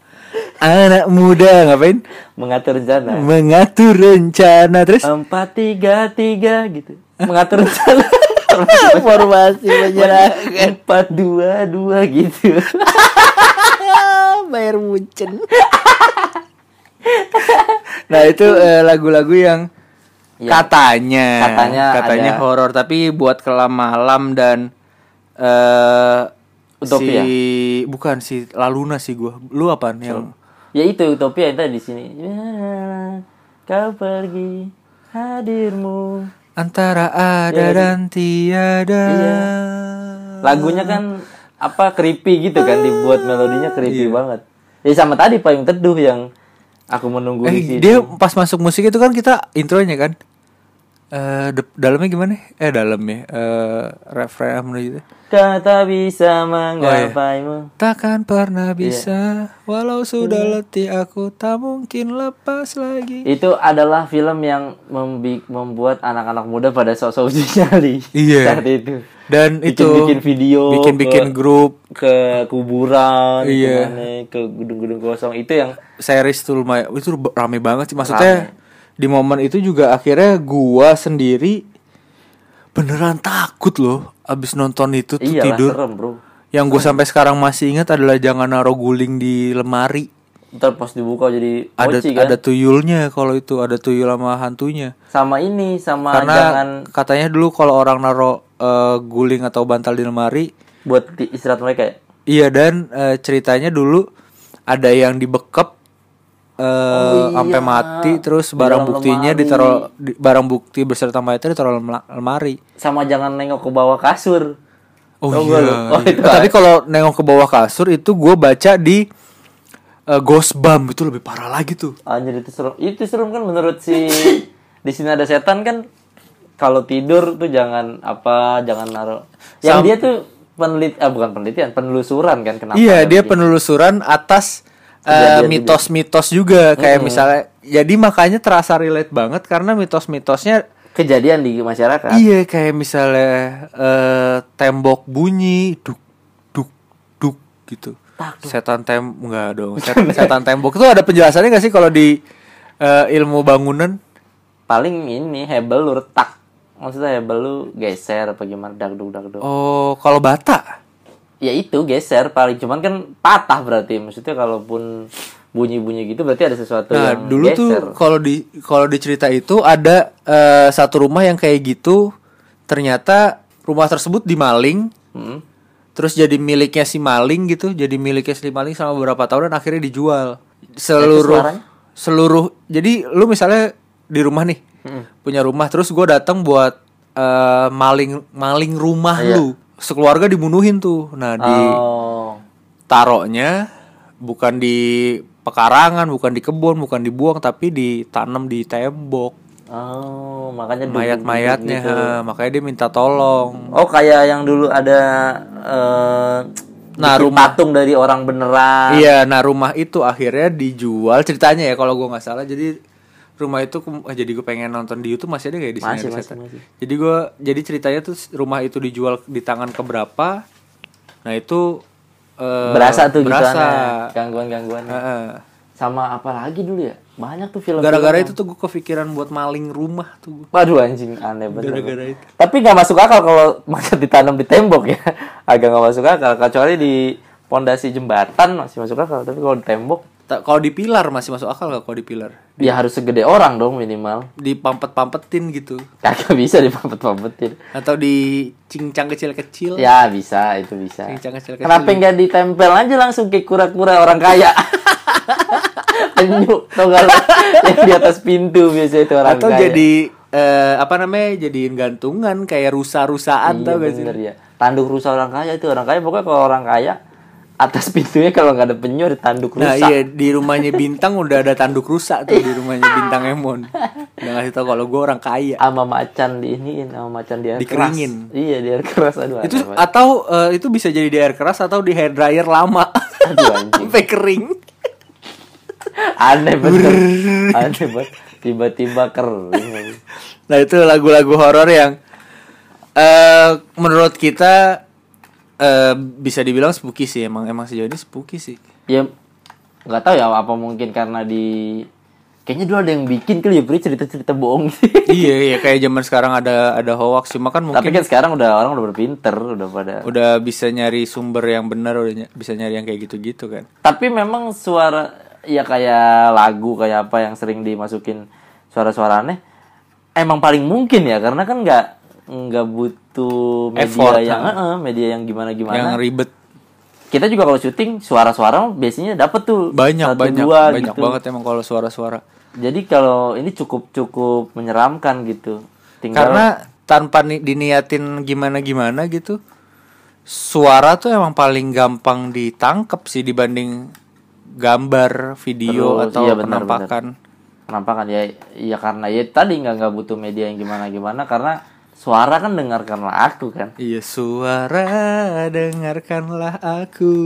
Anak muda ngapain? mengatur rencana. Mengatur rencana terus Empat tiga tiga gitu. Mengatur rencana. formasi menyerahkan Empat dua dua gitu. bayar muncen. nah itu eh, lagu-lagu yang Iya. katanya Katanya katanya ada- horor tapi buat kelam malam dan eh Utopia. si bukan si Laluna sih gua. Lu apaan yang Ya itu utopia tadi di sini. Ya, kau pergi hadirmu. antara ada dan tiada. Iya. Lagunya kan apa creepy gitu kan dibuat melodinya creepy banget. Ya sama tadi payung teduh yang aku menunggu di Eh, sini. dia pas masuk musik itu kan kita intronya kan. Eh de- dalamnya gimana? Eh dalamnya eh referen apa gitu. Kata bisa menggapaimu. Takkan pernah Iya. bisa walau sudah letih aku tak mungkin lepas lagi. Itu adalah film yang membuat anak-anak muda pada sok-sok uji nyali Iya. saat itu. Dan itu Bikin-bikin video, bikin-bikin ke- grup ke kuburan, Iya. ke gedung-gedung kosong itu yang series tuh lumayan itu rame banget sih maksudnya di momen itu juga akhirnya gua sendiri beneran takut loh abis nonton itu tuh iyalah tidur serem bro. yang gue sampai sekarang masih ingat adalah jangan naruh guling di lemari Ntar pas dibuka jadi ada kan. ada tuyulnya kalau itu ada tuyul sama hantunya Sama ini, sama karena jangan katanya dulu kalau orang naruh eh, guling atau bantal di lemari buat istirahat mereka ya. iya dan eh, ceritanya dulu ada yang dibekep eh sampai mati terus Oh, Di barang buktinya lemari. ditaruh di- barang bukti beserta mayatnya ditaruh lemari Sama jangan nengok ke bawah kasur. oh Tau iya? Oh, iya. tapi kalau nengok ke bawah kasur itu gue baca di eh, Ghost Bump itu lebih parah lagi tuh Anjir itu serem. Itu serem kan menurut si di sini ada setan kan kalau tidur tuh jangan apa, jangan naruh. Yang Sam- dia tuh penelit ah bukan penelitian, penelusuran kan kenapa? iya dia penelusuran atas eh, mitos-mitos juga kayak misalnya jadi makanya terasa relate banget karena mitos-mitosnya kejadian di masyarakat. Iya kayak misalnya eh, tembok bunyi duk duk duk gitu. Setan tem enggak dong. Set- setan tembok itu ada penjelasannya gak sih kalau di eh, ilmu bangunan? Paling ini hebel lu retak. Maksudnya hebel lu geser apa gimana dagdug dagdug. Oh, kalau bata. Ya itu geser paling cuman kan patah berarti. Maksudnya kalaupun bunyi-bunyi gitu berarti ada sesuatu Nah, yang dulu tuh geser. kalau di kalau di cerita itu ada eh, satu rumah yang kayak gitu. Ternyata rumah tersebut dimaling, Hmm. terus jadi miliknya si maling gitu, jadi miliknya si maling selama beberapa tahun dan akhirnya dijual. Seluruh suaranya? seluruh jadi lu misalnya di rumah nih, punya rumah terus gue datang buat eh, maling maling rumah lu, sekeluarga dibunuhin tuh. Nah, di Oh. taruhnya bukan di pekarangan, bukan di kebun, bukan dibuang tapi ditanam di tembok. Oh, makanya mayat-mayatnya gitu. makanya dia minta tolong Oh, kayak yang dulu ada eh Nah, rumah- patung dari orang beneran. iya nah rumah itu akhirnya dijual ceritanya ya kalau gua nggak salah jadi rumah itu ah, jadi gue pengen nonton di YouTube masih ada kayak di sini Masih, masih, jadi gua jadi ceritanya tuh rumah itu dijual di tangan keberapa nah itu eh, Berasa tuh gitu berasa aneh. gangguan-gangguan. Heeh. Sama apa lagi dulu ya? Banyak tuh film. gara-gara itu tuh gue kepikiran buat maling rumah tuh. Waduh anjing aneh bener. Gara-gara itu. Tapi nggak masuk akal kalau macet ditanam di tembok ya. Agak nggak masuk akal. Kecuali di pondasi jembatan masih masuk akal. Tapi kalau di tembok, kalau di pilar masih masuk akal gak kalau di pilar ya harus segede orang dong minimal. dipampet-pampetin gitu Kagak bisa dipampet-pampetin. atau di cincang kecil-kecil Ya bisa, itu bisa. Cincang kecil-kecil. Kenapa nggak ditempel aja langsung kayak kura-kura orang kaya? Penyu, tau gak? Yang di atas pintu biasa itu orang atau kaya. jadi eh, apa namanya jadiin gantungan kayak rusa-rusaan iya, tau gak sih ya. Tanduk rusa orang kaya itu orang kaya pokoknya kalau orang kaya atas pintunya kalau nggak ada penyu ada tanduk rusa. nah iya di rumahnya bintang udah ada tanduk rusa tuh di rumahnya bintang Emon udah ngasih tau kalau gue orang kaya Sama macan di iniin, sama macan di air Dikeringin. keras. Iya, di air keras aduh. itu banget. atau eh, itu bisa jadi di air keras atau di hair dryer lama Aduh, anjing. sampai kering aneh bener. aneh banget. Tiba-tiba kering. Nah itu lagu-lagu horor yang eh menurut kita eh bisa dibilang spooky sih emang emang sejauh ini spooky sih. ya nggak tahu ya apa mungkin karena di kayaknya dulu ada yang bikin kali ya Pri cerita-cerita bohong iya iya kayak zaman sekarang ada ada hoax cuma kan mungkin tapi kan sekarang udah orang udah berpinter udah pada udah bisa nyari sumber yang benar udah ny- bisa nyari yang kayak gitu-gitu kan. tapi memang suara ya kayak lagu kayak apa yang sering dimasukin suara-suara aneh emang paling mungkin ya karena kan nggak nggak butuh media Effort, yang ha. eh, media yang gimana gimana Yang ribet kita juga kalau syuting suara-suara biasanya dapet tuh banyak satu, banyak dua banyak gitu. banget emang kalau suara-suara. jadi kalau ini cukup cukup menyeramkan gitu tinggal Karena tanpa ni- diniatin gimana-gimana gitu suara tuh emang paling gampang ditangkap sih dibanding gambar, video Terus, atau iya, benar, penampakan. penampakan ya ya karena ya tadi nggak nggak butuh media yang gimana gimana karena suara kan dengarkanlah aku kan? Iya suara dengarkanlah aku.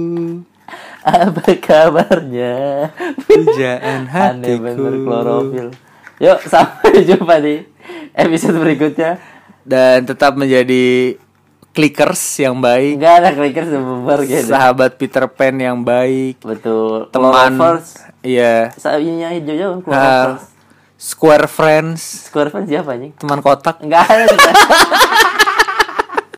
Apa kabarnya? Pujaan aneh bener hatiku klorofil. Yuk sampai jumpa di episode berikutnya. Dan tetap menjadi clickers yang baik. Nggak ada clicker sebubar gitu. Sahabat Peter Pan yang baik. Betul. Teman. Iya. Sayapnya hijau jauh uh, Clorovers square friends. Square fans siapa anjing? Teman kotak. Nggak ada